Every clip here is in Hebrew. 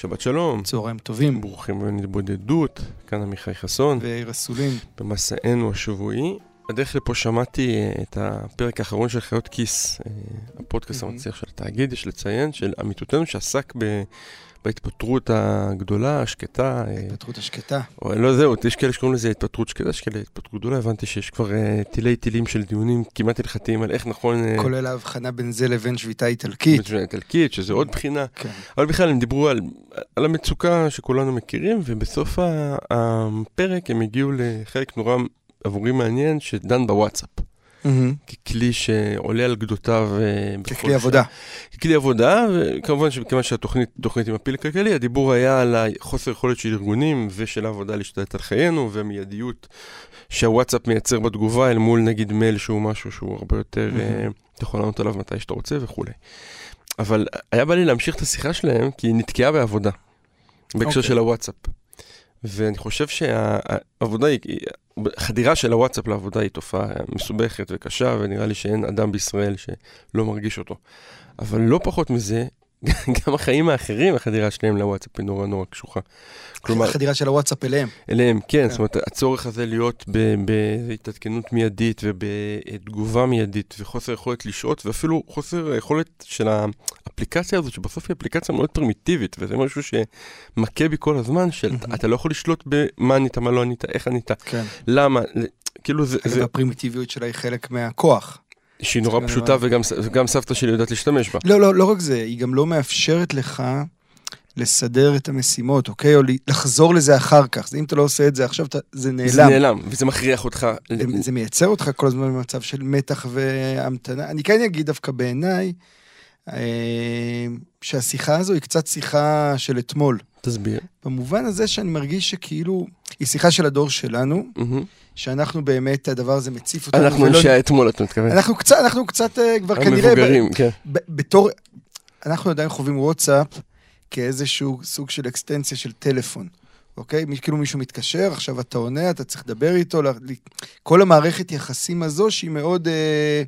שבת שלום. צהריים טובים. ברוכים להתבודדות, כאן עמיחי חסון. ורסולין. במסענו השבועי. בדרך לפה שמעתי את הפרק האחרון של חיות כיס, אה, הפודקאסט המצליח של התאגיד, יש לציין, של עמיתותינו שעסק ב... בהתפטרות הגדולה, השקטה. אה, ההתפטרות השקטה. או לא זהו, יש כאלה שקוראים לזה התפטרות שקטה, יש כאלה התפטרות גדולה, הבנתי שיש כבר uh, תילי תילים של דיונים כמעט הלכתיים על איך נכון... Uh, כולל ההבחנה בין זה לבין שביתה איטלקית. שביתה איטלקית, שזה עוד בחינה. כן. אבל בכלל הם דיברו על, על המצוקה שכולנו מכירים, ובסוף הפרק הם הגיעו לחלק נורא עבורי מעניין, שדן בוואטסאפ. Mm-hmm. ככלי שעולה על גדותיו. אה, ככלי עבודה. ככלי עבודה, וכמובן שמכיוון שהתוכנית תוכנית עם הפיל הכלכלי, הדיבור היה על החוסר יכולת של ארגונים ושל העבודה להשתלט על חיינו, והמיידיות שהוואטסאפ מייצר בתגובה אל מול נגיד מייל שהוא משהו שהוא הרבה יותר, mm-hmm. אתה יכול לענות עליו מתי שאתה רוצה וכולי. אבל היה בא לי להמשיך את השיחה שלהם, כי היא נתקעה בעבודה, בהקשר okay. אוקיי. של הוואטסאפ. ואני חושב שהעבודה היא, חדירה של הוואטסאפ לעבודה היא תופעה מסובכת וקשה, ונראה לי שאין אדם בישראל שלא מרגיש אותו. אבל לא פחות מזה, גם החיים האחרים, החדירה שלהם לוואטסאפ היא נורא נורא קשוחה. כלומר... החדירה של הוואטסאפ אליהם. אליהם, כן, כן. זאת אומרת, הצורך הזה להיות בהתעדכנות מיידית ובתגובה מיידית, וחוסר יכולת לשהות, ואפילו חוסר יכולת של האפליקציה הזאת, שבסוף היא אפליקציה מאוד פרימיטיבית, וזה משהו שמכה בי כל הזמן, שאתה לא יכול לשלוט במה ענית, מה לא ענית, איך ענית, כן. למה, כאילו זה... זה... הפרימיטיביות שלה היא חלק מהכוח. שהיא נורא פשוטה וגם, וגם סבתא שלי יודעת להשתמש בה. לא, לא, לא רק זה, היא גם לא מאפשרת לך לסדר את המשימות, אוקיי? או לחזור לזה אחר כך. אם אתה לא עושה את זה עכשיו, אתה, זה נעלם. זה נעלם, וזה מכריח אותך. זה, זה מייצר אותך כל הזמן במצב של מתח והמתנה. אני כן אגיד דווקא בעיניי, שהשיחה הזו היא קצת שיחה של אתמול. תסביר. במובן הזה שאני מרגיש שכאילו, היא שיחה של הדור שלנו, mm-hmm. שאנחנו באמת, הדבר הזה מציף אותנו. אנחנו אנשי האתמול, אתה מתכוון. אנחנו קצת, אנחנו קצת uh, כבר כנראה... המבוגרים, כן. בתור, אנחנו עדיין חווים וואטסאפ כאיזשהו סוג של אקסטנציה של טלפון. אוקיי? כאילו מישהו מתקשר, עכשיו אתה עונה, אתה צריך לדבר איתו, כל המערכת יחסים הזו שהיא מאוד... אה,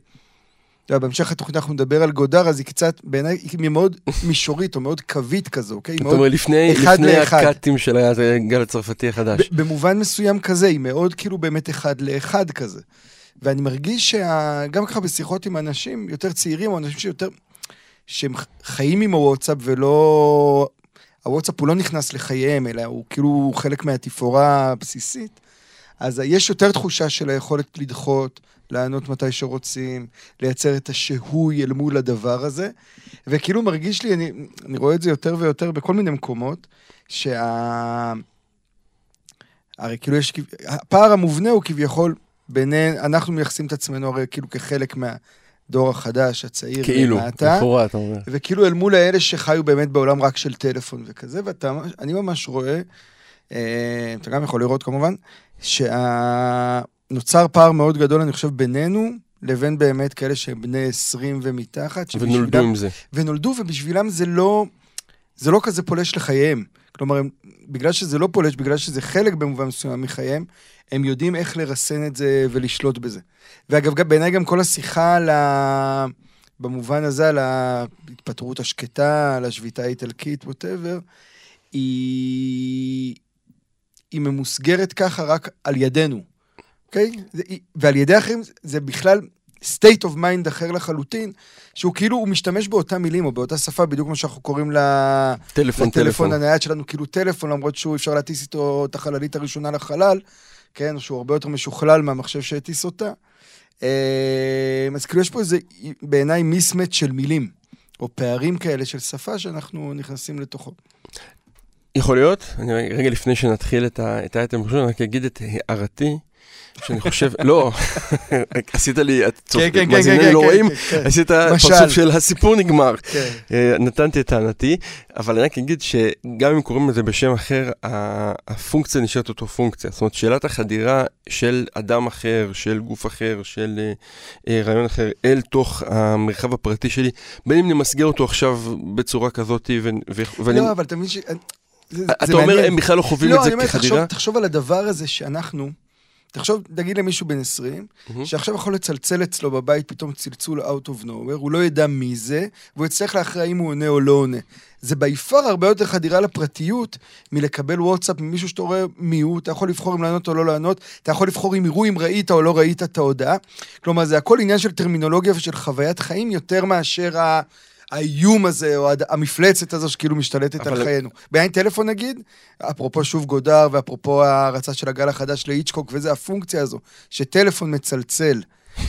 אתה יודע, בהמשך התוכנית אנחנו נדבר על גודר, אז היא קצת, בעיניי, היא מאוד מישורית, או מאוד קווית כזו, אוקיי? זאת אומרת, לפני, לפני הקאטים של הגל הצרפתי החדש. במובן מסוים כזה, היא מאוד כאילו באמת אחד לאחד כזה. ואני מרגיש שגם ככה בשיחות עם אנשים יותר צעירים, או אנשים שיותר, שהם חיים עם הוואטסאפ ולא... הוואטסאפ הוא לא נכנס לחייהם, אלא הוא כאילו חלק מהתפאורה הבסיסית. אז יש יותר תחושה של היכולת לדחות, לענות מתי שרוצים, לייצר את השהוי אל מול הדבר הזה. וכאילו מרגיש לי, אני, אני רואה את זה יותר ויותר בכל מיני מקומות, שה... הרי כאילו יש, הפער המובנה הוא כביכול בינינו, אנחנו מייחסים את עצמנו הרי כאילו כחלק מהדור החדש, הצעיר, כאילו, לכאורה, אתה אומר. וכאילו אל מול האלה שחיו באמת בעולם רק של טלפון וכזה, ואני ממש רואה, אה, אתה גם יכול לראות כמובן, שה... נוצר פער מאוד גדול, אני חושב, בינינו לבין באמת כאלה שהם בני 20 ומתחת. ונולדו עם זה. ונולדו, ובשבילם זה לא, זה לא כזה פולש לחייהם. כלומר, הם, בגלל שזה לא פולש, בגלל שזה חלק במובן מסוים מחייהם, הם יודעים איך לרסן את זה ולשלוט בזה. ואגב, בעיניי גם כל השיחה על ה... במובן הזה, על ההתפטרות השקטה, על השביתה האיטלקית, ווטאבר, היא... היא ממוסגרת ככה רק על ידינו. אוקיי? Okay? ועל ידי אחרים זה בכלל state of mind אחר לחלוטין, שהוא כאילו, הוא משתמש באותה מילים או באותה שפה, בדיוק כמו שאנחנו קוראים לטלפון, לטלפון הנייד שלנו, כאילו טלפון, למרות שהוא אפשר להטיס איתו את החללית הראשונה לחלל, כן? שהוא הרבה יותר משוכלל מהמחשב שהטיס אותה. אה, אז כאילו יש פה איזה, בעיניי, מיסמט של מילים, או פערים כאלה של שפה שאנחנו נכנסים לתוכו. יכול להיות, אני רגע לפני שנתחיל את האייטם, אני רק אגיד את הערתי. שאני חושב, לא, עשית לי, כן, כן, כן, מאזינים לא רואים. עשית. פרצוף של הסיפור נגמר. אה, נתנתי את טענתי, אבל אני רק אגיד שגם אם קוראים לזה בשם אחר, הפונקציה נשארת אותו פונקציה. זאת אומרת, שאלת החדירה של אדם אחר, של גוף אחר, של אה, רעיון אחר, אל תוך המרחב הפרטי שלי, בין אם נמסגר אותו עכשיו בצורה כזאת, ואני... לא, אבל מבין ש... אתה אומר. הם בכלל לא חווים לא, את זה אני אומר, כחדירה? תחשוב, תחשוב על הדבר הזה שאנחנו, תחשוב, נגיד למישהו בן 20, מהמם. שעכשיו יכול לצלצל אצלו בבית פתאום צלצול out of nowhere, הוא לא ידע מי זה, והוא יצטרך להכריע אם הוא עונה או לא עונה. זה ביפר הרבה יותר חדירה לפרטיות מלקבל וואטסאפ ממישהו שאתה רואה מי הוא, אתה יכול לבחור אם לענות או לא לענות, אתה יכול לבחור אם יראו אם ראית או לא ראית את ההודעה. כלומר, זה הכל עניין של טרמינולוגיה ושל חוויית חיים יותר מאשר ה... האיום הזה, או המפלצת הזו שכאילו משתלטת אבל- על חיינו. בעין טלפון נגיד, אפרופו שוב גודר, ואפרופו ההרצה של הגל החדש לאיצ'קוק, וזה הפונקציה הזו, שטלפון מצלצל,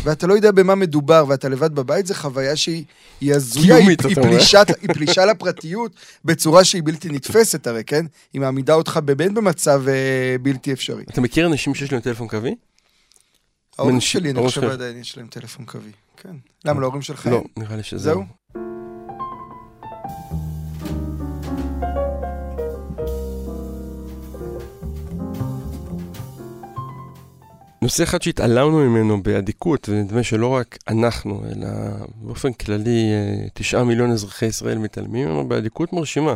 ואתה לא יודע במה מדובר, ואתה לבד בבית, זו חוויה שהיא היא הזויה, היא, היא. פלישת, היא פלישה לפרטיות בצורה שהיא בלתי נתפסת הרי, כן? היא מעמידה אותך באמת במצב אה, בלתי אפשרי. אתה מכיר אנשים שיש להם טלפון קווי? ההורים שלי, אני חושב. עדיין יש להם טלפון קווי. כן. למה, להורים שלך? לא? נראה לי שזה... נושא אחד שהתעלמנו ממנו באדיקות, ונדמה שלא רק אנחנו, אלא באופן כללי אה, תשעה מיליון אזרחי ישראל מתעלמים ממנו באדיקות מרשימה.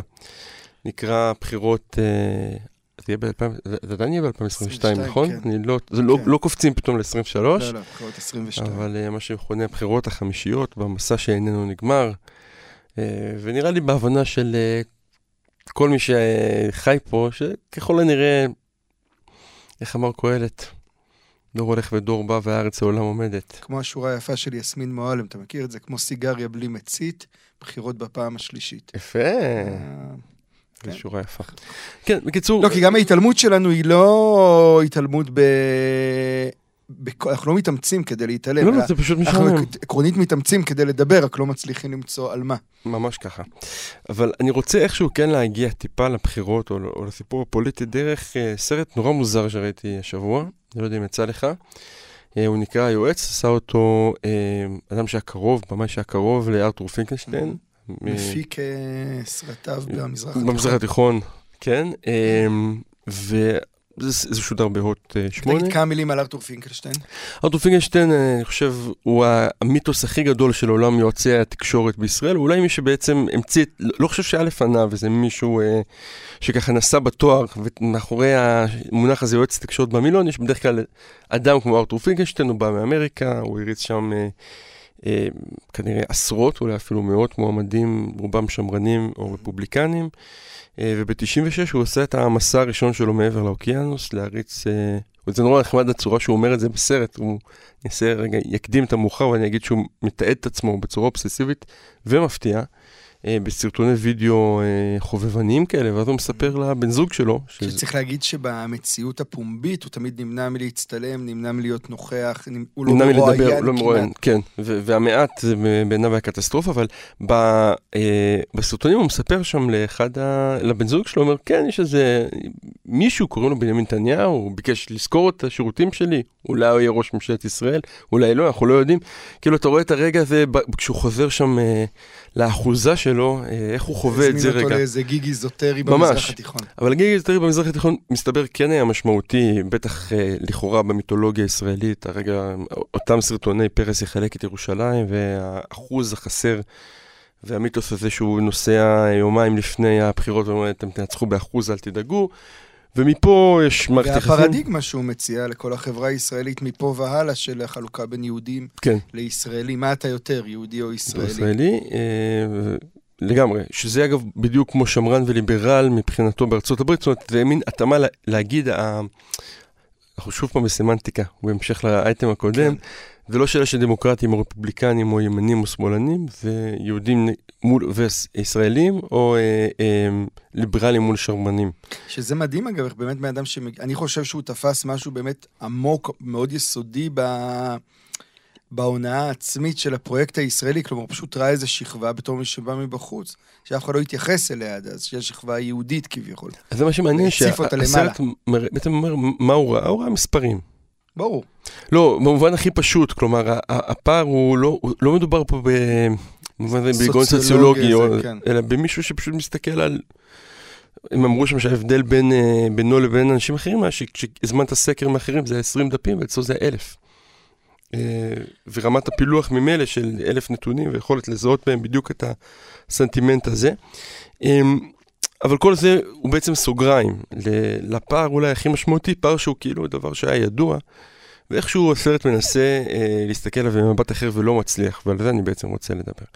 נקרא בחירות, אה, זה יהיה ב-2000, זה זה עדיין יהיה ב-2022, 22, נכון? כן. אני לא, זה לא, כן. לא קופצים פתאום ל-23, לא, לא, בחירות 22. אבל אה, מה שמכונה הבחירות החמישיות, במסע שאיננו נגמר, אה, ונראה לי בהבנה של כל מי שחי פה, שככל הנראה, איך אמר קהלת, דור הולך ודור בא והארץ לעולם עומדת. כמו השורה היפה של יסמין מועלם, אתה מכיר את זה? כמו סיגריה בלי מצית, בחירות בפעם השלישית. יפה, אה, זו כן. שורה יפה. כן, בקיצור, לא, כי גם ההתעלמות שלנו היא לא התעלמות ב... בכ- אנחנו לא מתאמצים כדי להתעלם, לא, אלא לא, זה פשוט אנחנו משעמם. עקרונית מתאמצים כדי לדבר, רק לא מצליחים למצוא על מה. ממש ככה. אבל אני רוצה איכשהו כן להגיע טיפה לבחירות או, או לסיפור הפוליטי דרך אה, סרט נורא מוזר שראיתי השבוע, אני לא יודע אם יצא לך. אה, הוא נקרא היועץ, עשה אותו אה, אדם שהיה קרוב, ממש שהיה קרוב לארתור פינקלשטיין. מפיק אה, סרטיו במזרח התיכון. במזרח התיכון, כן. אה, וזה זה שודר בהוט אה, שמונה. תגיד כמה מילים על ארתור פינקלשטיין. ארתור פינקלשטיין, אה, אני חושב, הוא המיתוס הכי גדול של עולם יועצי התקשורת בישראל, אולי מי שבעצם המציא, את- לא חושב שהיה לפניו איזה מישהו אה, שככה נשא בתואר, ומאחורי המונח הזה יועץ תקשורת במילון, יש בדרך כלל אדם כמו ארתור פינקלשטיין, הוא בא מאמריקה, הוא הריץ שם אה, כנראה עשרות, אולי אפילו מאות מועמדים, רובם שמרנים או רפובליקנים. אה, וב-96 הוא עושה את המסע הראשון שלו מעבר לאוקיינוס, להריץ, אה, וזה נורא נחמד הצורה שהוא אומר את זה בסרט, הוא יעשה רגע, יקדים את המאוחר ואני אגיד שהוא מתעד את עצמו בצורה אובססיבית ומפתיעה, אה, בסרטוני וידאו אה, חובבניים כאלה, ואז הוא מספר לבן זוג שלו, שזה- שצריך להגיד שבמציאות הפומבית הוא תמיד נמנע מלהצטלם, נמנע מלהיות נוכח, הוא לא נמנע מלדבר, מרואיין הוא לא מרואיין, כמעט. כן, והמעט זה בעיניו היה קטסטרופה, אבל ב, אה, בסרטונים הוא מספר שם לאחד, ה, לבן זוג שלו, הוא אומר, כן, יש איזה מישהו, קוראים לו בנימין נתניהו, הוא ביקש לזכור את השירותים שלי, אולי הוא יהיה ראש ממשלת ישראל, אולי לא, אנחנו לא יודעים. כאילו, אתה רואה את הרגע הזה, כשהוא חוזר שם אה, לאחוזה שלו, אה, איך הוא חווה את זה הזמין אותו רגע. לאיזה גיג איזוטרי. במזרח התיכון. אבל הגיג היסטורי במזרח התיכון מסתבר כן היה משמעותי, בטח אה, לכאורה במיתולוגיה הישראלית, הרגע, אותם סרטוני פרס יחלק את ירושלים, והאחוז החסר, והמיתוס הזה שהוא נוסע יומיים לפני הבחירות ואומר, אתם תנצחו באחוז, אל תדאגו. ומפה יש מערכת יחסים. והפרדיגמה שהוא מציע לכל החברה הישראלית מפה והלאה של החלוקה בין יהודים כן, לישראלים. מה אתה יותר, יהודי או ישראלי? ישראלי. אה, לגמרי, שזה אגב בדיוק כמו שמרן וליברל מבחינתו בארצות הברית, זאת אומרת, זה מין התאמה לה- להגיד, אנחנו שוב פעם בסמנטיקה, בהמשך לאייטם הקודם, כן. זה לא שאלה של דמוקרטים או רפובליקנים או ימנים או שמאלנים, זה יהודים מול, וישראלים או אה, אה, ליברלים מול שרמנים. שזה מדהים אגב, איך באמת בן אדם שמג... אני חושב שהוא תפס משהו באמת עמוק, מאוד יסודי ב... בהונאה העצמית של הפרויקט הישראלי, כלומר, הוא פשוט ראה איזה שכבה בתור מי שבא מבחוץ, שאף אחד לא התייחס אליה עד אז, שהיא השכבה היהודית כביכול. אז זה מה שמעניין. שהסרט בעצם אומר מה הוא ראה, הוא ראה מספרים. ברור. לא, במובן הכי פשוט, כלומר, הפער הוא לא, לא מדובר פה. במובן סוציולוגי, או- כן. אלא במישהו שפשוט מסתכל על... הם אמרו שם שההבדל בין, אה, בינו לבין אנשים אחרים היה שכשהזמנת סקר מאחרים זה היה 20 דפים ואצלו זה היה 1,000. אה, ורמת הפילוח ממילא של 1,000 נתונים ויכולת לזהות בהם בדיוק את הסנטימנט הזה. אבל כל זה הוא בעצם סוגריים לפער אולי הכי משמעותי, פער שהוא כאילו דבר שהיה ידוע, ואיכשהו הסרט מנסה אה, להסתכל עליו במבט אחר ולא מצליח, ועל זה אני בעצם רוצה לדבר.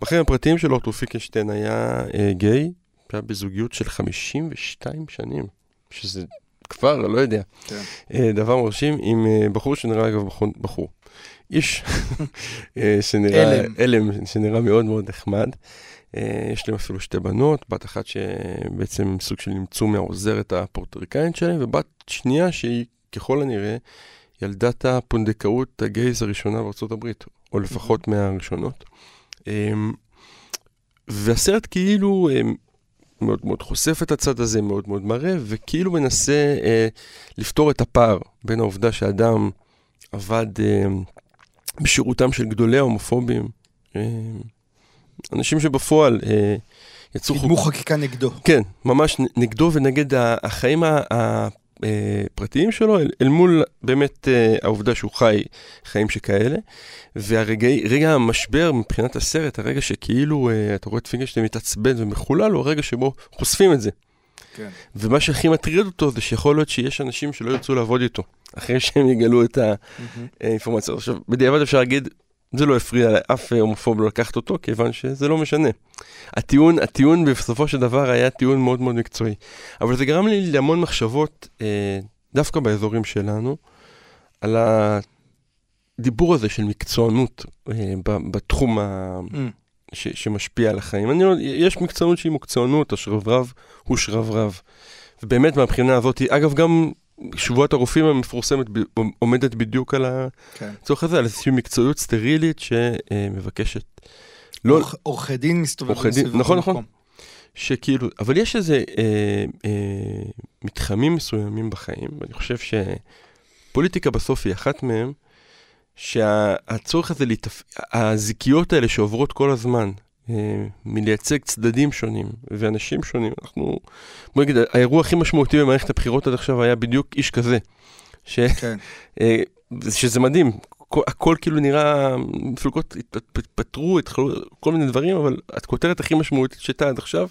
בחיים הפרטיים של אוטו פיקנשטיין היה אה, גיי, שהיה בזוגיות של 52 שנים, שזה כבר, לא יודע, כן. אה, דבר מרשים, עם אה, בחור שנראה אגב בחור, בחור. איש אה, שנראה, אלם. אלם, שנראה מאוד מאוד נחמד. אה, יש להם אפילו שתי בנות, בת אחת שבעצם סוג של נמצאו מהעוזרת הפורטריקאית שלהם, ובת שנייה שהיא ככל הנראה ילדת הפונדקאות הגייז הראשונה בארצות הברית, או לפחות מהראשונות. אמ, והסרט כאילו אמ, מאוד מאוד חושף את הצד הזה, מאוד מאוד מראה, וכאילו מנסה אה, לפתור את הפער בין העובדה שאדם עבד אה, בשירותם של גדולי ההומופובים, אה, אנשים שבפועל אה, יצאו קידמו חקיקה נגדו. כן, ממש נגדו ונגד החיים ה- ה- אה, הפרטיים שלו, אל, אל מול באמת אה, העובדה שהוא חי חיים שכאלה. והרגע המשבר מבחינת הסרט, הרגע שכאילו אה, אתה רואה את פינגלשטיין מתעצבן ומחולל, הוא הרגע שבו חושפים את זה. כן. ומה שהכי מטריד אותו זה שיכול להיות שיש אנשים שלא ירצו לעבוד איתו, אחרי שהם יגלו את האינפורמציה. עכשיו, בדיעבד אפשר להגיד, זה לא הפריע לאף הומופוב לא לקחת אותו, כיוון שזה לא משנה. הטיעון, הטיעון בסופו של דבר היה טיעון מאוד מאוד מקצועי. אבל זה גרם לי להמון מחשבות, אה, דווקא באזורים שלנו, על הדיבור הזה של מקצוענות אה, ב- בתחום ה... Mm. ש, שמשפיע על החיים. אני לא, יש מקצוענות שהיא מקצוענות, השרברב הוא שרברב. ובאמת מהבחינה הזאת, אגב גם שבועת הרופאים המפורסמת ב, עומדת בדיוק על כן. הצורך הזה, על איזושהי מקצועיות סטרילית שמבקשת. לא, עורכ- עורכי דין מסתובבים סביב נכון, המקום. נכון. שכאילו, אבל יש איזה אה, אה, מתחמים מסוימים בחיים, ואני חושב שפוליטיקה בסוף היא אחת מהם, שהצורך הזה, להתפ... הזיקיות האלה שעוברות כל הזמן, מלייצג צדדים שונים ואנשים שונים, אנחנו, בוא נגיד, האירוע הכי משמעותי במערכת הבחירות עד עכשיו היה בדיוק איש כזה. ש... כן. אה, שזה מדהים, הכל, הכל כאילו נראה, מפלגות התפ- התפטרו, התחלו, כל מיני דברים, אבל הכותרת הכי משמעותית שהייתה עד עכשיו,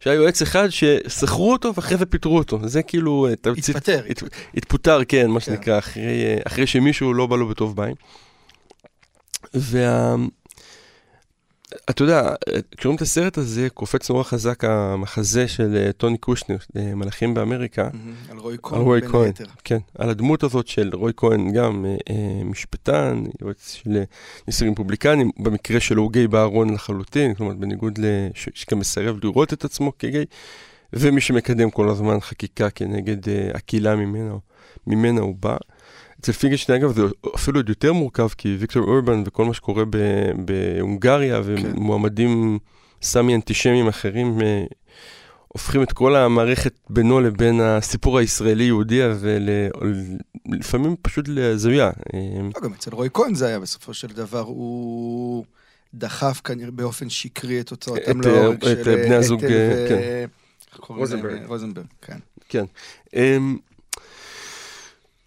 שהיה יועץ אחד ששכרו אותו ואחרי זה פיטרו אותו. זה כאילו... אה, התפטר. הת, התפוטר, כן, מה כן. שנקרא, אחרי, אה, אחרי שמישהו לא בא לו בטוב בעין. וה... אתה יודע, כשרואים את הסרט הזה, קופץ נורא חזק המחזה של אה, טוני קושנר, אה, מלאכים באמריקה. על רועי על כהן בין כהן, היתר. כן, על הדמות הזאת של רועי כהן, גם אה, משפטן, יועץ של ניסים רפובליקנים, במקרה שלו הוא גיי בארון לחלוטין, כלומר בניגוד לש- שגם מסרב לראות את עצמו כגיי, ומי שמקדם כל הזמן חקיקה כנגד הקהילה ממנה, ממנה הוא בא. אצל פינגלשטיין, אגב, זה אפילו עוד יותר מורכב, כי ויקטור אורבן וכל מה שקורה ב- בהונגריה, ומועמדים סמי אנטישמים אחרים, אה, הופכים את כל המערכת בינו לבין הסיפור הישראלי-יהודי הזה, ל- לפעמים פשוט להזויה. אה, לא, גם אצל רועי כהן זה היה בסופו של דבר, הוא דחף כנראה באופן שקרי את הוצאתם את, להורג של את, אה, בני הזוג, כן. רוזנברג. רוזנברג, כן.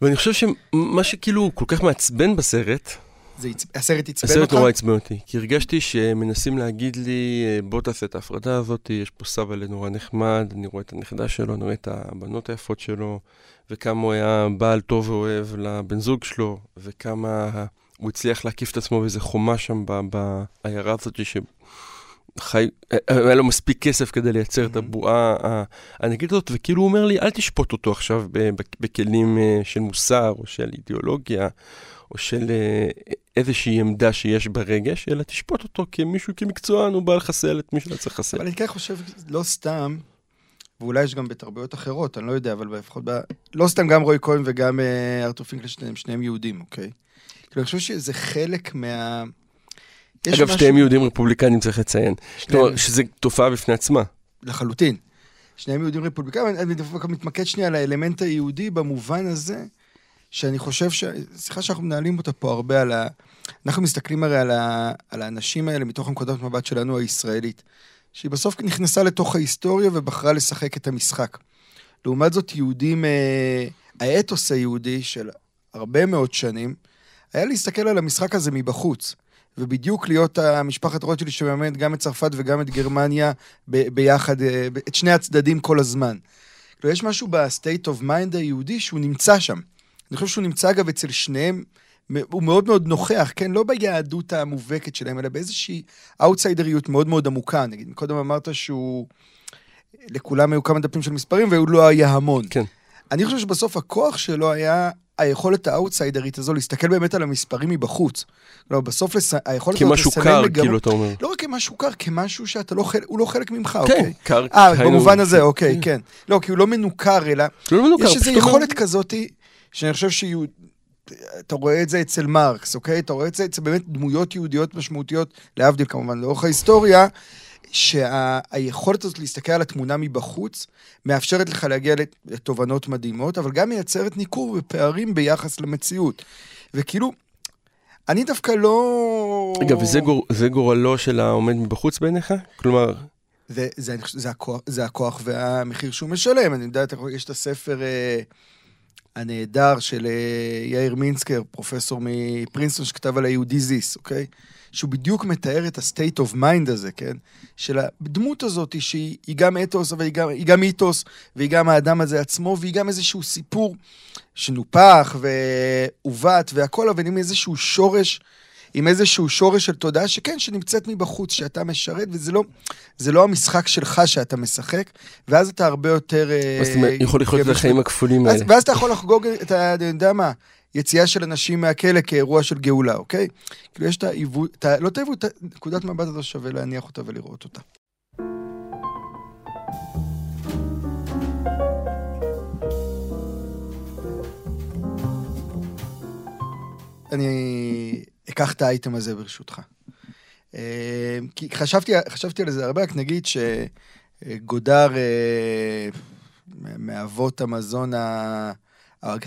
ואני חושב שמה שכאילו כל כך מעצבן בסרט, זה עצ- הסרט עצבן הסרט אותך? נורא עצבן אותי, כי הרגשתי שמנסים להגיד לי, אה, בוא תעשה את ההפרדה הזאת, יש פה סבא לנורא נחמד, אני רואה את הנכדה שלו, אני רואה את הבנות היפות שלו, וכמה הוא היה בעל טוב ואוהב לבן זוג שלו, וכמה הוא הצליח להקיף את עצמו באיזה חומה שם בעיירה הזאת, אה, היה לו מספיק כסף כדי לייצר את Mhm. הבועה ה- הענקית הזאת, וכאילו הוא אומר לי, אל תשפוט אותו עכשיו בכלים אה, של מוסר, או של אידיאולוגיה, או של אה, איזושהי עמדה שיש ברגש, אלא תשפוט אותו כמישהו, כמקצוען, הוא בא לחסל את מי שלא צריך לחסל. אבל אני כן חושב, לא סתם, ואולי יש גם בתרבויות אחרות, אני לא יודע, אבל לפחות ב... לא סתם גם רועי כהן וגם אה, ארתור פינקלשטיין, הם שניהם יהודים, אוקיי? כאילו, אני חושב שזה חלק מה... אגב, משהו- שתיהם יהודים רפובליקנים צריך לציין. שניהם- כלומר, שזו תופעה בפני עצמה. לחלוטין. שניהם יהודים רפובליקאים, אני דווקא מתמקד שנייה על האלמנט היהודי במובן הזה, שאני חושב ש... סליחה שאנחנו מנהלים אותה פה הרבה על ה... אנחנו מסתכלים הרי על, ה... על האנשים האלה מתוך הנקודת מבט שלנו הישראלית, שהיא בסוף נכנסה לתוך ההיסטוריה ובחרה לשחק את המשחק. לעומת זאת, יהודים, אה, האתוס היהודי של הרבה מאוד שנים, היה להסתכל על המשחק הזה מבחוץ. ובדיוק להיות המשפחת רוטשילד שמאמנת גם את צרפת וגם את גרמניה ב- ביחד, אה, את שני הצדדים כל הזמן. כאילו, יש משהו ב state of mind היהודי שהוא נמצא שם. אני חושב שהוא נמצא, אגב, אצל שניהם, הוא מאוד מאוד נוכח, כן? לא ביהדות המובהקת שלהם, אלא באיזושהי אאוטסיידריות מאוד מאוד עמוקה. נגיד, קודם אמרת שהוא... לכולם היו כמה דפים של מספרים, והוא לא היה המון. כן. אני חושב שבסוף הכוח שלו היה היכולת האאוטסיידרית הזו להסתכל באמת על המספרים מבחוץ. לא, בסוף לס... היכולת הזאת כמשהו קר. כאילו, אתה אומר. לא רק כמשהו קר, כמשהו שאתה לא חלק, הוא לא חלק ממך, כן, אוקיי? קר. אה, במובן הזה, אוקיי, כן. כן. לא, כי הוא לא מנוכר, אלא... לא מנוכר, יש איזו יכולת כזאת, שאני חושב שיהיו... אתה רואה את זה אצל מרקס, אוקיי? אתה רואה את זה אצל באמת דמויות יהודיות משמעותיות, להבדיל כמובן לאורך ההיסטוריה, שהיכולת הזאת להסתכל על התמונה מבחוץ, מאפשרת לך להגיע לתובנות מדהימות, אבל גם מייצרת ניכור ופערים ביחס למציאות. וכאילו, אני דווקא לא... רגע, וזה גור, גורלו של העומד מבחוץ בעיניך? כלומר... זה, זה, זה, הכוח, זה הכוח והמחיר שהוא משלם. אני יודע, יש את הספר אה, הנהדר של אה, יאיר מינסקר, פרופסור מפרינסטון, שכתב על היהודי זיס, אוקיי? שהוא בדיוק מתאר את ה-state of mind הזה, כן? של הדמות הזאת שהיא גם אתוס, אבל היא גם, היא גם מיתוס, והיא גם האדם הזה עצמו, והיא גם איזשהו סיפור שנופח ועוות והכל, אבל עם איזשהו שורש, עם איזשהו שורש של תודעה שכן, שנמצאת מבחוץ, שאתה משרת, וזה לא, לא המשחק שלך שאתה משחק, ואז אתה הרבה יותר... אז אתה יכול לחיות את החיים הכפולים האלה. ואז אתה יכול לחגוג, אתה יודע מה, יציאה של אנשים מהכלא כאירוע של גאולה, אוקיי? כאילו יש את העיוות, לא את העיוות, נקודת מבט הזו שווה להניח אותה ולראות אותה. אני אקח את האייטם הזה ברשותך. אה, כי חשבתי, חשבתי על זה הרבה, רק נגיד שגודר אה, מאבות המזון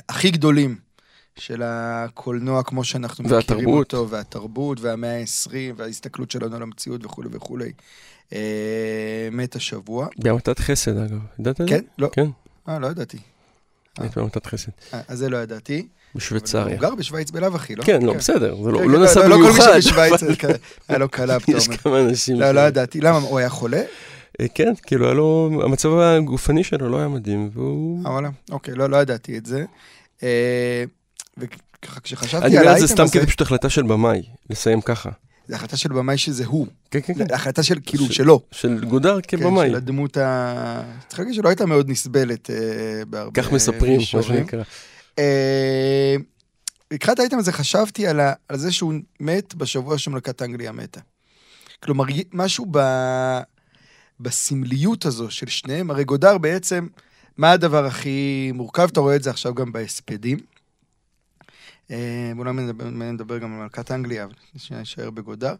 הכי גדולים של הקולנוע כמו שאנחנו והתרבות. מכירים אותו, והתרבות, והמאה ה-20, וההסתכלות שלנו על המציאות וכולי וכולי. אה, מת השבוע. בהמתת חסד, אגב. ידעת את זה? כן? לא. כן. אה, לא ידעתי. מת בהמתת חסד. אה, אז זה לא ידעתי. בשוויצריה. הוא גר בשוויץ בלאו הכי, לא? כן, לא, כן. בסדר, זה לא, כן, לא נסע במיוחד. לא כל מי שבשוויץ, היה לו קלה פתאום. יש כמה אנשים. לא, לא ידעתי. למה, הוא היה חולה? אה, כן, כאילו, היה לו, המצב הגופני שלו לא היה מדהים, והוא... אה, וואלה, אוקיי, לא, לא ידעתי את זה. וככה כשחשבתי על האייטם הזה... אני אומר את זה סתם כדי פשוט החלטה של במאי, לסיים ככה. זה החלטה של במאי שזה הוא. כן, כן, כן. זה החלטה של, כאילו, שלו. של גודר כבמאי. כן, של הדמות ה... צריך להגיד שלא הייתה מאוד נסבלת אה, בהרבה... כך מספרים, מה שנקרא. אה, לקראת האייטם הזה חשבתי על, ה, על זה שהוא מת בשבוע שמלכת אנגליה מתה. כלומר, משהו ב, בסמליות הזו של שניהם, הרי גודר בעצם, מה הדבר הכי מורכב? אתה רואה את זה עכשיו גם בהספדים. אולי נדבר גם על מלכת אנגליה, אבל נשאר בגודר.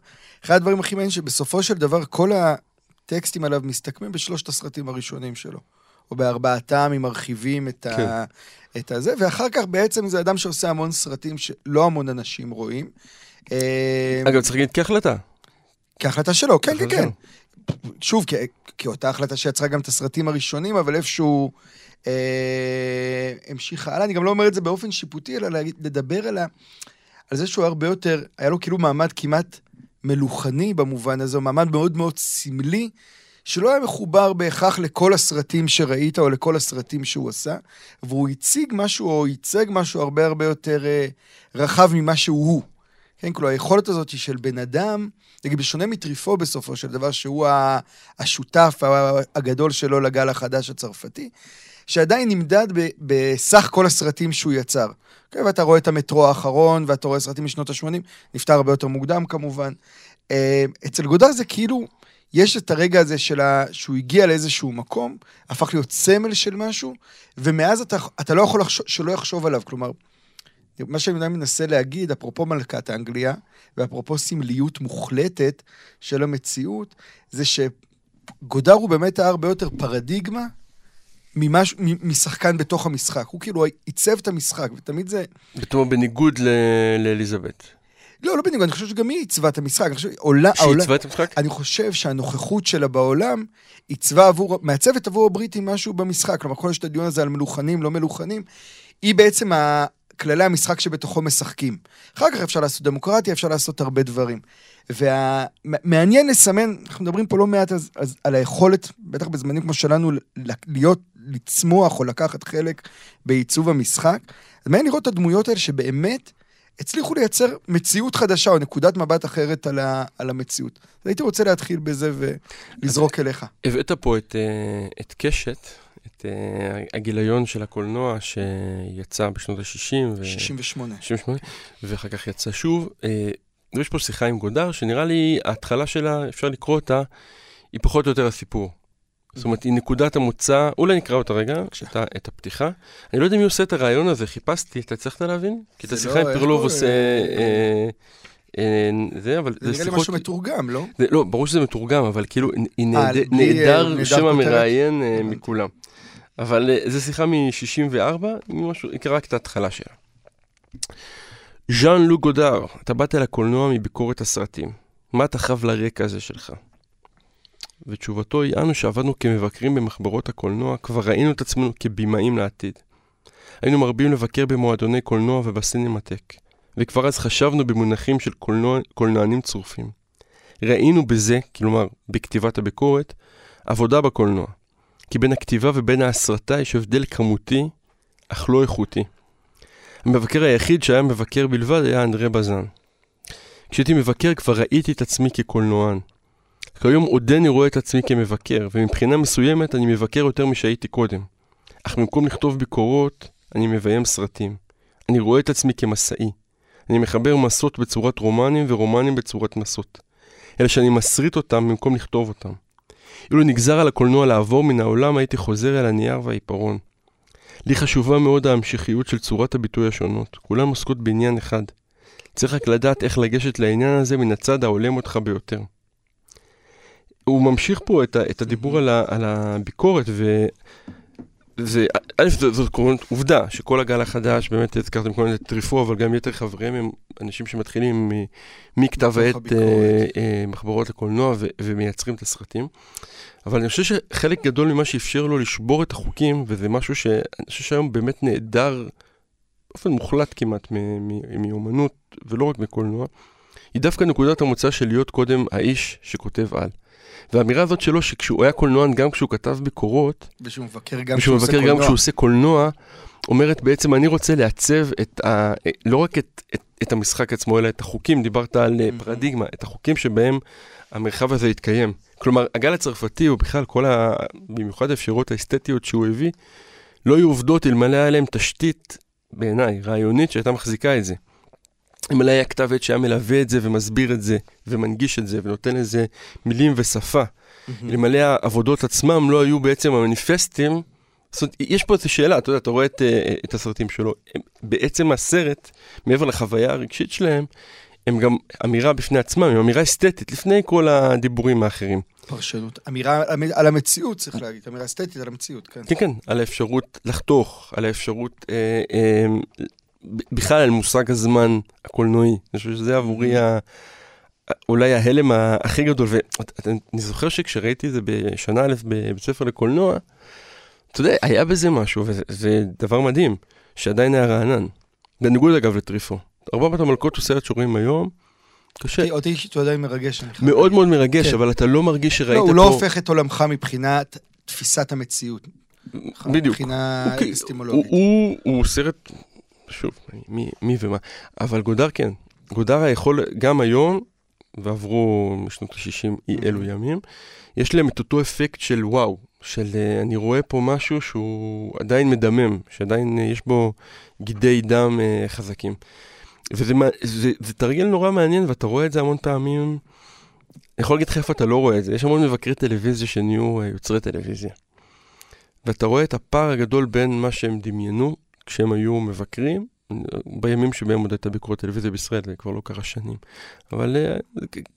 אחד הדברים הכי מעניינים שבסופו של דבר כל הטקסטים עליו מסתכמים בשלושת הסרטים הראשונים שלו. או בארבעתם, אם מרחיבים את, כן. ה, את הזה, ואחר כך בעצם זה אדם שעושה המון סרטים שלא המון אנשים רואים. אה, אגב, צריך להגיד כהחלטה. כהחלטה שלו, כן, כן, כן. שוב, כאותה החלטה שיצרה גם את הסרטים הראשונים, אבל איפשהו... אה, המשיכה הלאה. אני גם לא אומר את זה באופן שיפוטי, אלא לדבר על, ה, על זה שהוא הרבה יותר, היה לו כאילו מעמד כמעט מלוכני במובן הזה, מעמד מאוד מאוד סמלי, שלא היה מחובר בהכרח לכל הסרטים שראית או לכל הסרטים שהוא עשה, והוא הציג משהו או ייצג משהו הרבה הרבה יותר אה, רחב ממה שהוא הוא. כן, כלומר, היכולת הזאת של בן אדם, נגיד, בשונה מטריפו בסופו של דבר, שהוא השותף הגדול שלו לגל החדש הצרפתי, שעדיין נמדד ב- בסך כל הסרטים שהוא יצר. אוקיי? ואתה רואה את המטרו האחרון, ואתה רואה סרטים משנות ה-80, נפטר הרבה יותר מוקדם כמובן. Uh, אצל גודר זה כאילו, יש את הרגע הזה של ה... שהוא הגיע לאיזשהו מקום, הפך להיות סמל של משהו, ומאז אתה, אתה לא יכול לחשוב, שלא יחשוב עליו. כלומר, מה שאני מנסה להגיד, אפרופו מלכת אנגליה, ואפרופו סמליות מוחלטת של המציאות, זה שגודר הוא באמת היה הרבה יותר פרדיגמה ממש, משחקן בתוך המשחק. הוא כאילו עיצב את המשחק, ותמיד זה... בתור בניגוד ל- לאליזבת. לא, לא בניגוד, אני חושב שגם היא עיצבה את המשחק. אני חושב, עולה, שהיא עיצבה את המשחק? אני חושב שהנוכחות שלה בעולם עיצבה עבור, מעצבת עבור הבריטים משהו במשחק. כלומר, כל השטדיון הזה על מלוכנים, לא מלוכנים, היא בעצם כללי המשחק שבתוכו משחקים. אחר כך אפשר לעשות דמוקרטיה, אפשר לעשות הרבה דברים. ומעניין לסמן, אנחנו מדברים פה לא מעט אז, אז, על היכולת, בטח בזמנים כמו שלנו, להיות, לצמוח או לקחת חלק בעיצוב המשחק. אז מעניין לראות את הדמויות האלה שבאמת הצליחו לייצר מציאות חדשה או נקודת מבט אחרת על, ה, על המציאות. אז הייתי רוצה להתחיל בזה ולזרוק אליך. הבאת פה את, אה, את קשת, את אה, הגיליון של הקולנוע שיצא בשנות ה-60. ו... 68. 68, ואחר כך יצא שוב. אה, יש פה שיחה עם גודר, שנראה לי ההתחלה שלה, אפשר לקרוא אותה, היא פחות או יותר הסיפור. זאת אומרת, היא נקודת המוצא, אולי נקרא אותה רגע. את, את הפתיחה. אני לא יודע מי עושה את הרעיון הזה, חיפשתי, אתה הצלחת להבין? כי את זה השיחה לא, עם פרלוב עושה... אה, אה, אה, זה, אבל זה נראה לי שיחות- משהו מתורגם, לא? זה, לא, ברור שזה מתורגם, אבל כאילו, היא נעדר שם? המראיין. מכולם. אבל אה, זו שיחה מ-64, נקרא רק את ההתחלה שלה. ז'אן לו גודר, אתה באת לקולנוע מביקורת הסרטים. מה אתה חב לרקע הזה שלך? ותשובתו היא, אנו שעבדנו כמבקרים במחברות הקולנוע, כבר ראינו את עצמנו כבימאים לעתיד. היינו מרבים לבקר במועדוני קולנוע ובסינמטק, וכבר אז חשבנו במונחים של קולנוע, קולנוענים צרופים. ראינו בזה, כלומר, בכתיבת הביקורת, עבודה בקולנוע. כי בין הכתיבה ובין ההסרטה יש הבדל כמותי, אך לא איכותי. המבקר היחיד שהיה מבקר בלבד היה אנדרי בזן. כשהייתי מבקר כבר ראיתי את עצמי כקולנוען. כיום עודני רואה את עצמי כמבקר, ומבחינה מסוימת אני מבקר יותר משהייתי קודם. אך במקום לכתוב ביקורות, אני מביים סרטים. אני רואה את עצמי כמסעי. אני מחבר מסות בצורת רומנים ורומנים בצורת מסות. אלא שאני מסריט אותם במקום לכתוב אותם. אילו נגזר על הקולנוע לעבור מן העולם, הייתי חוזר אל הנייר והעיפרון. לי חשובה מאוד ההמשכיות של צורת הביטוי השונות. כולן עוסקות בעניין אחד. צריך רק לדעת איך לגשת לעניין הזה מן הצד ההולם אותך ביותר. הוא ממשיך פה את, את הדיבור על, ה, על הביקורת, ו... זה, א', זאת עובדה שכל הגל החדש, באמת הזכרתם קודם את טריפו, אבל גם יתר חבריהם הם אנשים שמתחילים מכתב העת. אה, אה, מחברות לקולנוע ומייצרים את הסרטים. אבל אני חושב שחלק גדול ממה שאפשר לו לשבור את החוקים, וזה משהו שאני חושב שהיום באמת נעדר באופן מוחלט כמעט מאומנות, ולא רק מקולנוע, היא דווקא נקודת המוצא של להיות קודם האיש שכותב על. והאמירה הזאת שלו, שכשהוא היה קולנוען, גם כשהוא כתב ביקורות, ושהוא מבקר גם כשהוא מבקר גם. כשהוא עושה קולנוע, אומרת בעצם אני רוצה לעצב את ה... לא רק את, את, את המשחק עצמו, אלא את החוקים, דיברת על Mhm. פרדיגמה, את החוקים שבהם המרחב הזה יתקיים. כלומר, הגל הצרפתי, הוא בכלל כל ה... במיוחד האפשרויות האסתטיות שהוא הביא, לא היו עובדות אלמלא היה להם תשתית, בעיניי, רעיונית שהייתה מחזיקה את זה. אלמלא היה כתב עת שהיה מלווה את זה ומסביר את זה, ומנגיש את זה, ונותן לזה מילים ושפה. אלמלא העבודות עצמם לא היו בעצם המניפסטים. זאת אומרת, יש פה איזו שאלה, אתה יודע, אתה רואה את, אה, את הסרטים שלו, הם, בעצם הסרט, מעבר לחוויה הרגשית שלהם, הם גם אמירה בפני עצמם, הם אמירה אסתטית, לפני כל הדיבורים האחרים. פרשנות. אמירה על המציאות, צריך להגיד. אמירה אסתטית על המציאות, כן. כן, כן, על האפשרות לחתוך, על האפשרות, אה, אה, בכלל על מושג הזמן הקולנועי. אני חושב שזה עבורי ה... אולי ההלם הכי גדול, ואני זוכר שכשראיתי את זה בשנה א' בבית ספר לקולנוע, אתה יודע, היה בזה משהו, וזה זה דבר מדהים, שעדיין היה רענן. בניגוד אגב לטריפו. ארבעת המלכות הוא סרט שרואים היום, קשה. אותי- אישית הוא עדיין מרגש. מאוד. מאוד מרגש, כן. אבל אתה לא מרגיש שראית לא, פה... הוא לא הופך את עולמך מבחינת תפיסת המציאות. בדיוק. מבחינה הוא, הוא סרט, שוב, מי, מי ומה, אבל גודר כן. גודר היכול, גם היום, ועברו משנות ה-60 אי אלו ימים, יש להם את אותו אפקט של וואו, של אה, אני רואה פה משהו שהוא עדיין מדמם, שעדיין אה, יש בו גידי דם אה, חזקים. וזה זה, זה תרגיל נורא מעניין, ואתה רואה את זה המון פעמים. אני יכול להגיד לך איפה אתה לא רואה את זה, יש המון מבקרי טלוויזיה שנהיו יוצרי טלוויזיה. ואתה רואה את הפער הגדול בין מה שהם דמיינו כשהם היו מבקרים, בימים שבהם עוד הייתה ביקורת טלוויזיה בישראל, זה כבר לא קרה שנים. אבל אה,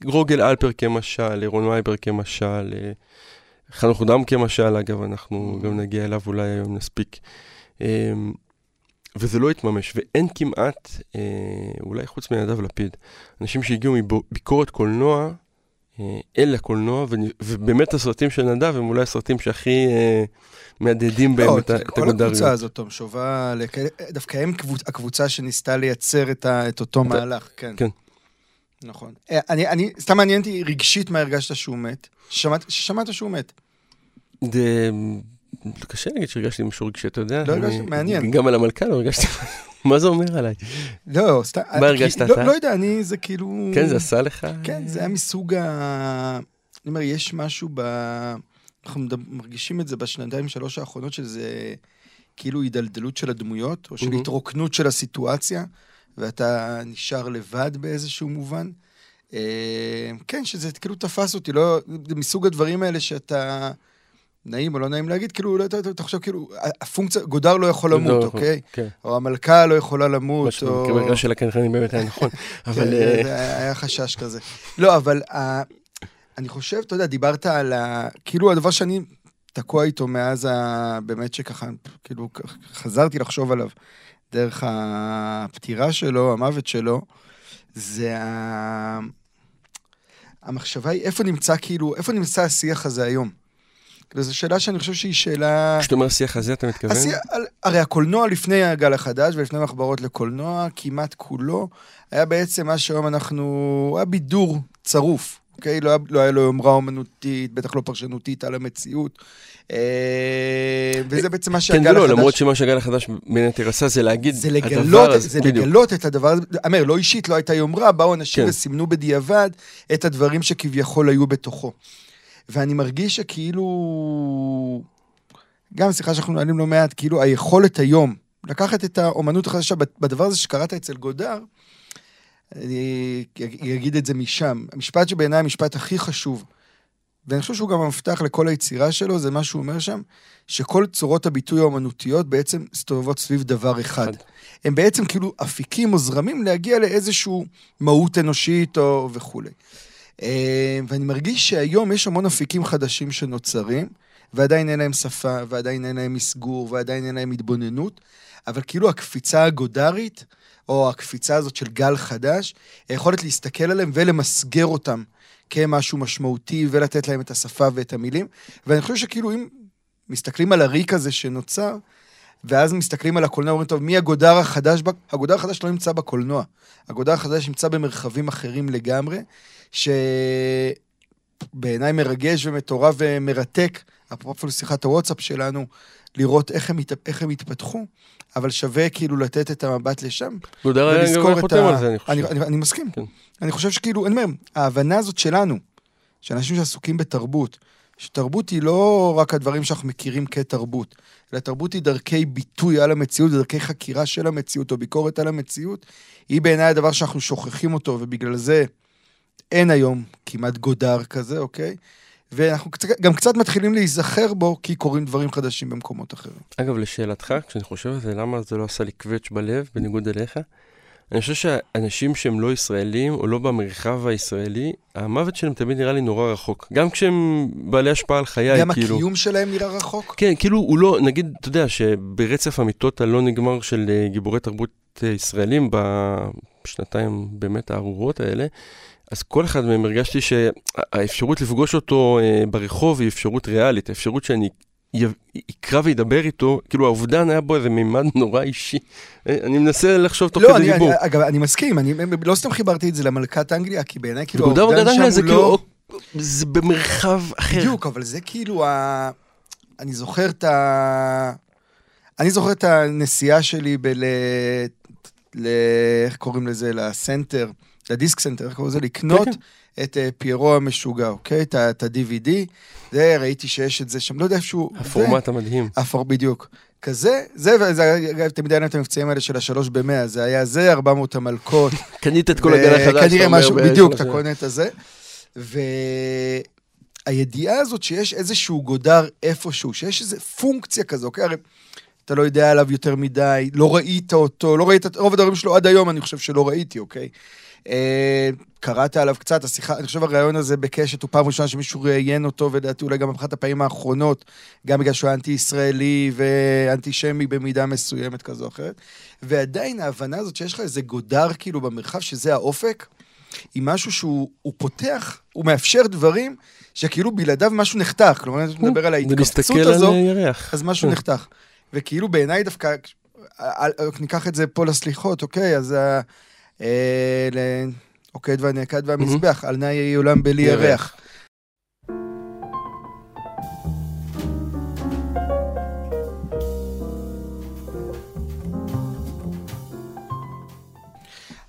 רוגל אלפר כמשל, רון וייבר כמשל, אה, חנוך דם כמשל, אגב, אנחנו גם נגיע אליו אולי היום נספיק. אמ, וזה לא התממש, ואין כמעט, אה, אולי חוץ מנדב לפיד, אנשים שהגיעו מביקורת קולנוע אה, אל הקולנוע, ובאמת הסרטים של נדב הם אולי הסרטים שהכי אה, מהדהדים בהם את הגודריות. כל הקבוצה הזאת, תום שובה, דווקא הם הקבוצה שניסתה לייצר את אותו מהלך, כן. כן. נכון. אני, אני, סתם מעניין אותי רגשית מה הרגשת שהוא מת. ששמעת שהוא מת. זה קשה להגיד שהרגשתי משהו רגשי, אתה יודע. לא הרגשתי, מעניין. גם על המלכה לא הרגשתי. מה זה אומר עליי? לא, סתם. מה הרגשת לא, אתה? לא יודע, אני, זה כאילו... כן, זה עשה לך? כן, זה היה מסוג ה... אני אומר, יש משהו ב... אנחנו מרגישים את זה בשנתיים, שלוש האחרונות, שזה כאילו הידלדלות של הדמויות, או של התרוקנות של הסיטואציה, ואתה נשאר לבד באיזשהו מובן. אה, כן, שזה כאילו תפס אותי, לא... זה מסוג הדברים האלה שאתה... נעים או לא נעים להגיד, כאילו, לא, אתה, אתה חושב, כאילו, הפונקציה, גודר לא יכול למות, לא, אוקיי? כן. או המלכה לא יכולה למות, או... מה שבמקרה של הקנחנים באמת היה נכון, אבל... כן, אה, היה חשש כזה. לא, אבל אני חושב, אתה יודע, דיברת על ה... כאילו, הדבר שאני תקוע איתו מאז ה... באמת שככה, כאילו, חזרתי לחשוב עליו דרך הפטירה שלו, המוות שלו, זה ה... המחשבה היא איפה נמצא, כאילו, איפה נמצא השיח הזה היום? וזו שאלה שאני חושב שהיא שאלה... כשאתה אומר שיח הזה, אתה מתכוון? השיח, הרי הקולנוע לפני הגל החדש ולפני מחברות לקולנוע, כמעט כולו, היה בעצם מה שהיום אנחנו... היה בידור צרוף, אוקיי? לא היה, לא היה לו יומרה אומנותית, בטח לא פרשנותית על המציאות. אה, וזה בעצם מה שהגל החדש... כן ולא, למרות שמה שהגל החדש בין היתר עשה זה להגיד, זה לגלות, הזה, זה. לגלות את הדבר הזה, אומר, לא אישית, לא הייתה יומרה, באו אנשים כן. וסימנו בדיעבד את הדברים שכביכול היו בתוכו. ואני מרגיש שכאילו, גם שיחה שאנחנו מנהלים לא מעט, כאילו היכולת היום לקחת את האומנות החדשה בדבר הזה שקראת אצל גודר, אני אגיד את זה משם. המשפט שבעיניי המשפט הכי חשוב, ואני חושב שהוא גם המפתח לכל היצירה שלו, זה מה שהוא אומר שם, שכל צורות הביטוי האומנותיות בעצם סתובבות סביב דבר אחד. הם בעצם כאילו אפיקים או זרמים להגיע לאיזושהי מהות אנושית או וכולי. אה, ואני מרגיש שהיום יש המון אפיקים חדשים שנוצרים, ועדיין אין להם שפה, ועדיין אין להם מסגור, ועדיין אין להם התבוננות, אבל כאילו הקפיצה הגודרית, או הקפיצה הזאת של גל חדש, היכולת להסתכל עליהם ולמסגר אותם כמשהו משמעותי, ולתת להם את השפה ואת המילים. ואני חושב שכאילו אם מסתכלים על הריק הזה שנוצר, ואז מסתכלים על הקולנוע, אומרים, טוב, מי הגודר החדש? הגודר החדש לא נמצא בקולנוע. הגודר החדש נמצא במרחבים אחרים לגמרי, שבעיניי מרגש ומטורף ומרתק, אפרופו לשיחת הוואטסאפ שלנו, לראות איך הם, איך הם התפתחו, אבל שווה כאילו לתת את המבט לשם. ולזכור את ה... זה, אני חושב. אני, אני, אני מסכים. כן. אני חושב שכאילו, אני אומר, ההבנה הזאת שלנו, שאנשים שעסוקים בתרבות, שתרבות היא לא רק הדברים שאנחנו מכירים כתרבות, אלא תרבות היא דרכי ביטוי על המציאות, דרכי חקירה של המציאות או ביקורת על המציאות, היא בעיניי הדבר שאנחנו שוכחים אותו, ובגלל זה אין היום כמעט גודר כזה, אוקיי? ואנחנו גם קצת מתחילים להיזכר בו, כי קורים דברים חדשים במקומות אחרים. אגב, לשאלתך, כשאני חושב על זה, למה זה לא עשה לי קווץ' בלב, בניגוד אליך? אני חושב שאנשים שהם לא ישראלים, או לא במרחב הישראלי, המוות שלהם תמיד נראה לי נורא רחוק. גם כשהם בעלי השפעה על חיי, גם כאילו... גם הקיום שלהם נראה רחוק? כן, כאילו הוא לא, נגיד, אתה יודע, שברצף המיטות הלא נגמר של אה, גיבורי תרבות אה, ישראלים, בשנתיים באמת הארורות האלה, אז כל אחד מהם הרגשתי שהאפשרות לפגוש אותו אה, ברחוב היא אפשרות ריאלית, האפשרות שאני יקרא וידבר איתו, כאילו האובדן היה בו איזה מימד נורא אישי. אני מנסה לחשוב תוך לא, כדי דיבור. לא, אגב, אני מסכים, אני לא סתם חיברתי את זה למלכת אנגליה, כי בעיניי כאילו האובדן שם הוא זה לא... כאילו, זה במרחב אחר. בדיוק, אבל זה כאילו ה... אני זוכר את ה... אני זוכר את הנסיעה שלי ב... ל... איך קוראים לזה? לסנטר. לדיסק סנטר, איך קוראים לזה? לקנות כן, כן. את אה, פיירו המשוגע, אוקיי? את ה-DVD. זה, ראיתי שיש את זה שם, לא יודע איפשהו... הפורמט המדהים. הפור, בדיוק. כזה, זה, וזה, תמיד היה את המבצעים האלה של השלוש במאה, זה היה זה, 400 המלקות. קנית את כל הגל החדש. כנראה משהו, בדיוק, אתה קונה את הזה. והידיעה הזאת שיש איזשהו גודר איפשהו, שיש איזו פונקציה כזו, אוקיי? הרי אתה לא יודע עליו יותר מדי, לא ראית אותו, לא ראית את רוב הדברים שלו עד היום, אני חושב שלא ראיתי, אוקיי? אה, קראת עליו קצת, השיחה, אני חושב הרעיון הזה בקשת הוא פעם ראשונה שמישהו ראיין אותו, ולדעתי אולי גם באחת הפעמים האחרונות, גם בגלל שהוא אנטי-ישראלי ואנטישמי במידה מסוימת כזו או אחרת. ועדיין ההבנה הזאת שיש לך איזה גודר כאילו במרחב, שזה האופק, היא משהו שהוא הוא פותח, הוא מאפשר דברים שכאילו בלעדיו משהו נחתך. כלומר, אני מדבר על ההתכווצות הזו, ירח. אז משהו כן. נחתך. וכאילו בעיניי דווקא, ניקח את זה פה לסליחות, אוקיי? אז ה... אה, ל- עוקד והנעקד והמזבח, על נא יהי עולם בלי ירח.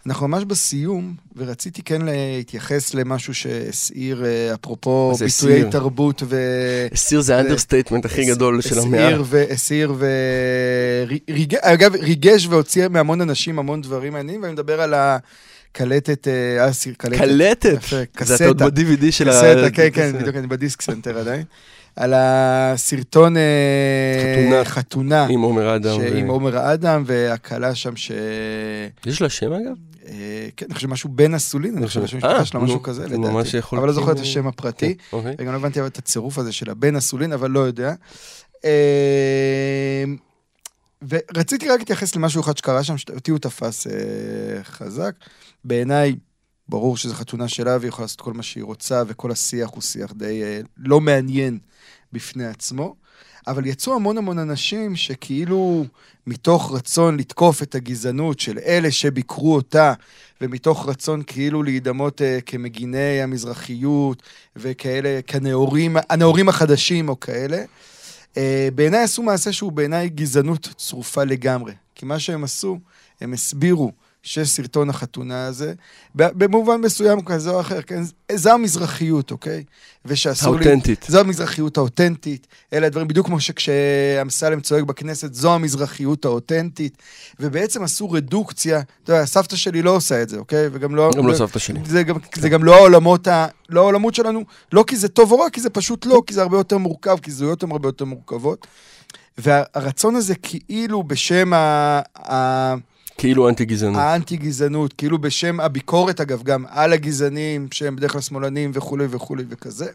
אנחנו ממש בסיום, ורציתי כן להתייחס למשהו שהסעיר, אה, אפרופו ביטויי הסעיר? תרבות ו... הסעיר זה ה understatement הכי גדול של המאה. הסעיר ו... ריג... אגב, ריגש והוציא מהמון אנשים המון דברים מעניינים, ואני מדבר על הקלטת, אה, הסיר, קלטת. קלטת! יפה, זה אתה עוד קסטה. ב-DVD של ה... קסטה, כן, כן, בדיוק, אני בדיסק סנטר עדיין. על הסרטון אה, חתונה. חתונה, עם עומר אדם. ו- עם עומר אדם והכלה שם ש... יש לה שם אגב? אה, כן, אני חושב משהו בן אסולין, אני חושב אה, שהמשפחה שלה, משהו כזה, לדעתי. אבל לא זוכר את השם הפרטי. אוקיי. וגם לא הבנתי את הצירוף הזה של הבן אסולין, אבל לא יודע. ורציתי רק להתייחס למשהו אחד שקרה שם, שאותי הוא תפס חזק. בעיניי, ברור שזו חתונה שלה והיא יכולה לעשות כל מה שהיא רוצה, וכל השיח הוא שיח די אה, לא מעניין בפני עצמו. אבל יצאו המון המון אנשים שכאילו מתוך רצון לתקוף את הגזענות של אלה שביקרו אותה, ומתוך רצון כאילו להידמות uh, כמגיני המזרחיות, וכאלה, כנאורים, הנאורים החדשים או כאלה. Uh, בעיניי עשו מעשה שהוא בעיניי גזענות צרופה לגמרי. כי מה שהם עשו, הם הסבירו שסרטון החתונה הזה, במובן מסוים כזה או אחר, כן, זו המזרחיות, אוקיי? ושאסור לי... האותנטית. זו המזרחיות האותנטית, אלה הדברים, בדיוק כמו שכשאמסלם צועק בכנסת, זו המזרחיות האותנטית, ובעצם עשו רדוקציה, אתה יודע, סבתא שלי לא עושה את זה, אוקיי? וגם לא... גם לא סבתא שלי. זה גם, זה גם לא העולמות, ה, לא העולמות שלנו, לא כי זה טוב או רע, כי זה פשוט לא, כי זה הרבה יותר מורכב, כי זהויות הן הרבה יותר מורכבות. והרצון הזה כאילו בשם ה... ה כאילו אנטי גזענות. האנטי-גזענות, כאילו בשם הביקורת, אגב, גם על הגזענים, שהם בדרך כלל שמאלנים וכולי וכולי וכזה.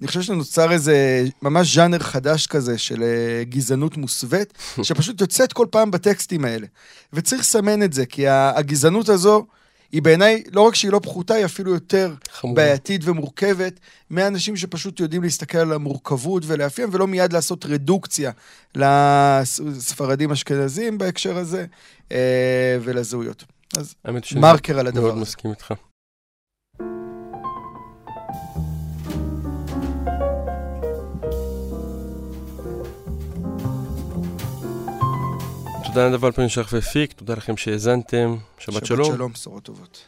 אני חושב שנוצר איזה ממש ז'אנר חדש כזה של אה, גזענות מוסווית, שפשוט יוצאת כל פעם בטקסטים האלה. וצריך לסמן את זה, כי הגזענות הזו, היא בעיניי, לא רק שהיא לא פחותה, היא אפילו יותר חמורה. בעייתית ומורכבת, מאנשים שפשוט יודעים להסתכל על המורכבות ולאפיין, ולא מיד לעשות רדוקציה לספרדים אשכנזים בהקשר הזה, אה, ולזהויות. אז מרקר על הדבר מאוד הזה. מסכים איתך. תודה נדב אלפרין שלח והפיק, תודה לכם שהאזנתם, שבת שלום. שבת שלום, בשורות טובות.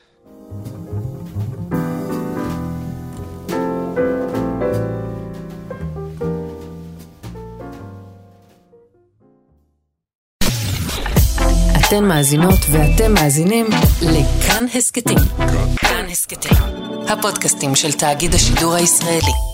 אתן מאזינות ואתם מאזינים לכאן הסכתים. כאן הסכתים, הפודקאסטים של תאגיד השידור הישראלי.